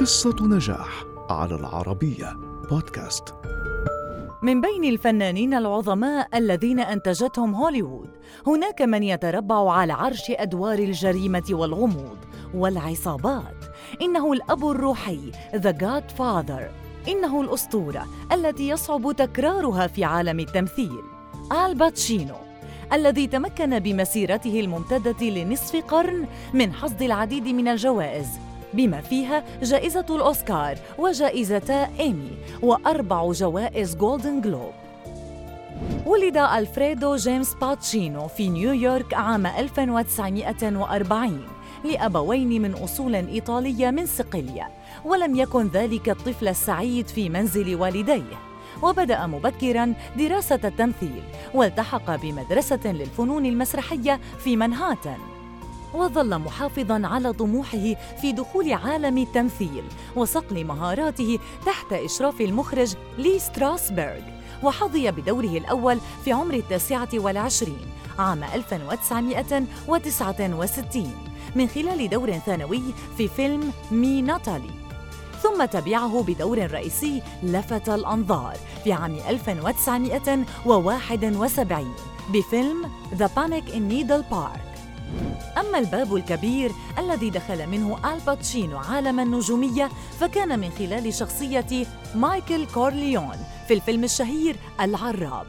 قصة نجاح على العربية بودكاست. من بين الفنانين العظماء الذين أنتجتهم هوليوود هناك من يتربع على عرش أدوار الجريمة والغموض والعصابات. إنه الأب الروحي The Godfather إنه الأسطورة التي يصعب تكرارها في عالم التمثيل آل باتشينو الذي تمكن بمسيرته الممتدة لنصف قرن من حصد العديد من الجوائز. بما فيها جائزة الأوسكار وجائزتا إيمي وأربع جوائز جولدن جلوب ولد ألفريدو جيمس باتشينو في نيويورك عام 1940 لأبوين من أصول إيطالية من صقلية ولم يكن ذلك الطفل السعيد في منزل والديه. وبدأ مبكرا دراسة التمثيل والتحق بمدرسة للفنون المسرحية في منهاتن. وظل محافظا على طموحه في دخول عالم التمثيل وصقل مهاراته تحت إشراف المخرج لي ستراسبرغ وحظي بدوره الأول في عمر التاسعة والعشرين عام 1969 من خلال دور ثانوي في فيلم مي ناتالي. ثم تبعه بدور رئيسي لفت الأنظار في عام 1971 بفيلم The Panic in Needle Park. أما الباب الكبير الذي دخل منه آل باتشينو عالم النجومية فكان من خلال شخصية مايكل كورليون في الفيلم الشهير العراب.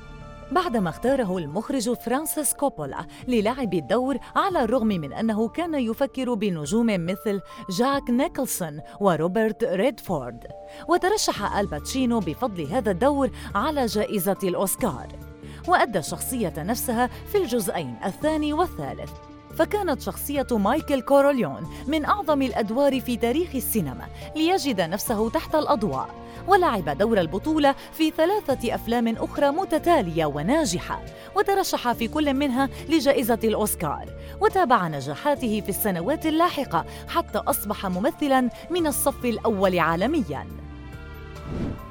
بعدما اختاره المخرج فرانسيس كوبولا للعب الدور على الرغم من أنه كان يفكر بنجوم مثل جاك نيكلسون وروبرت ريدفورد. وترشح آل باتشينو بفضل هذا الدور على جائزة الأوسكار. وأدى الشخصية نفسها في الجزئين الثاني والثالث. فكانت شخصية مايكل كوروليون من أعظم الأدوار في تاريخ السينما ليجد نفسه تحت الأضواء ولعب دور البطولة في ثلاثة أفلام أخرى متتالية وناجحة وترشح في كل منها لجائزة الأوسكار وتابع نجاحاته في السنوات اللاحقة حتى أصبح ممثلاً من الصف الأول عالمياً.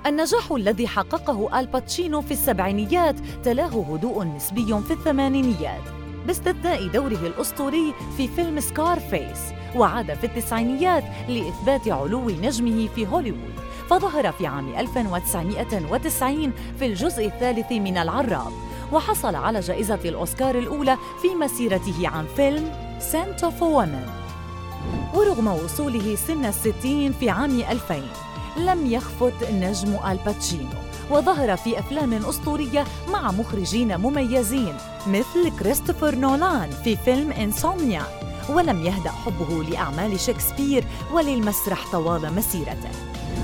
النجاح الذي حققه آل باتشينو في السبعينيات تلاه هدوء نسبي في الثمانينيات. باستثناء دوره الأسطوري في فيلم Scarface وعاد في التسعينيات لإثبات علو نجمه في هوليوود فظهر في عام 1990 في الجزء الثالث من العراب وحصل على جائزة الأوسكار الأولى في مسيرته عن فيلم Scent of Woman. ورغم وصوله سن الستين في عام 2000 لم يخفت نجم آل باتشينو. وظهر في أفلام أسطورية مع مخرجين مميزين مثل كريستوفر نولان في فيلم Insomnia. ولم يهدأ حبه لأعمال شكسبير وللمسرح طوال مسيرته.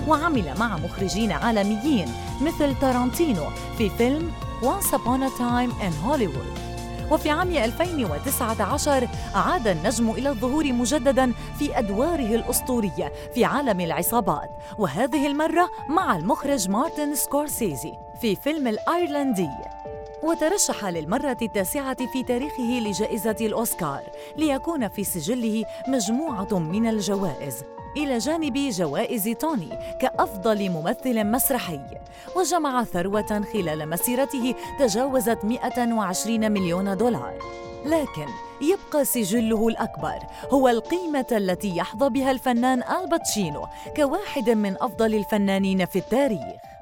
وعمل مع مخرجين عالميين مثل تارانتينو في فيلم Once Upon a Time in Hollywood. وفي عام 2019 عاد النجم إلى الظهور مجددا في أدواره الأسطورية في عالم العصابات وهذه المرة مع المخرج مارتن سكورسيزي في فيلم الأيرلندي. وترشح للمرة التاسعة في تاريخه لجائزة الأوسكار ليكون في سجله مجموعة من الجوائز. إلى جانب جوائز توني كأفضل ممثل مسرحي. وجمع ثروة خلال مسيرته تجاوزت 120 مليون دولار. لكن يبقى سجله الأكبر هو القيمة التي يحظى بها الفنان ألباتشينو كواحد من أفضل الفنانين في التاريخ.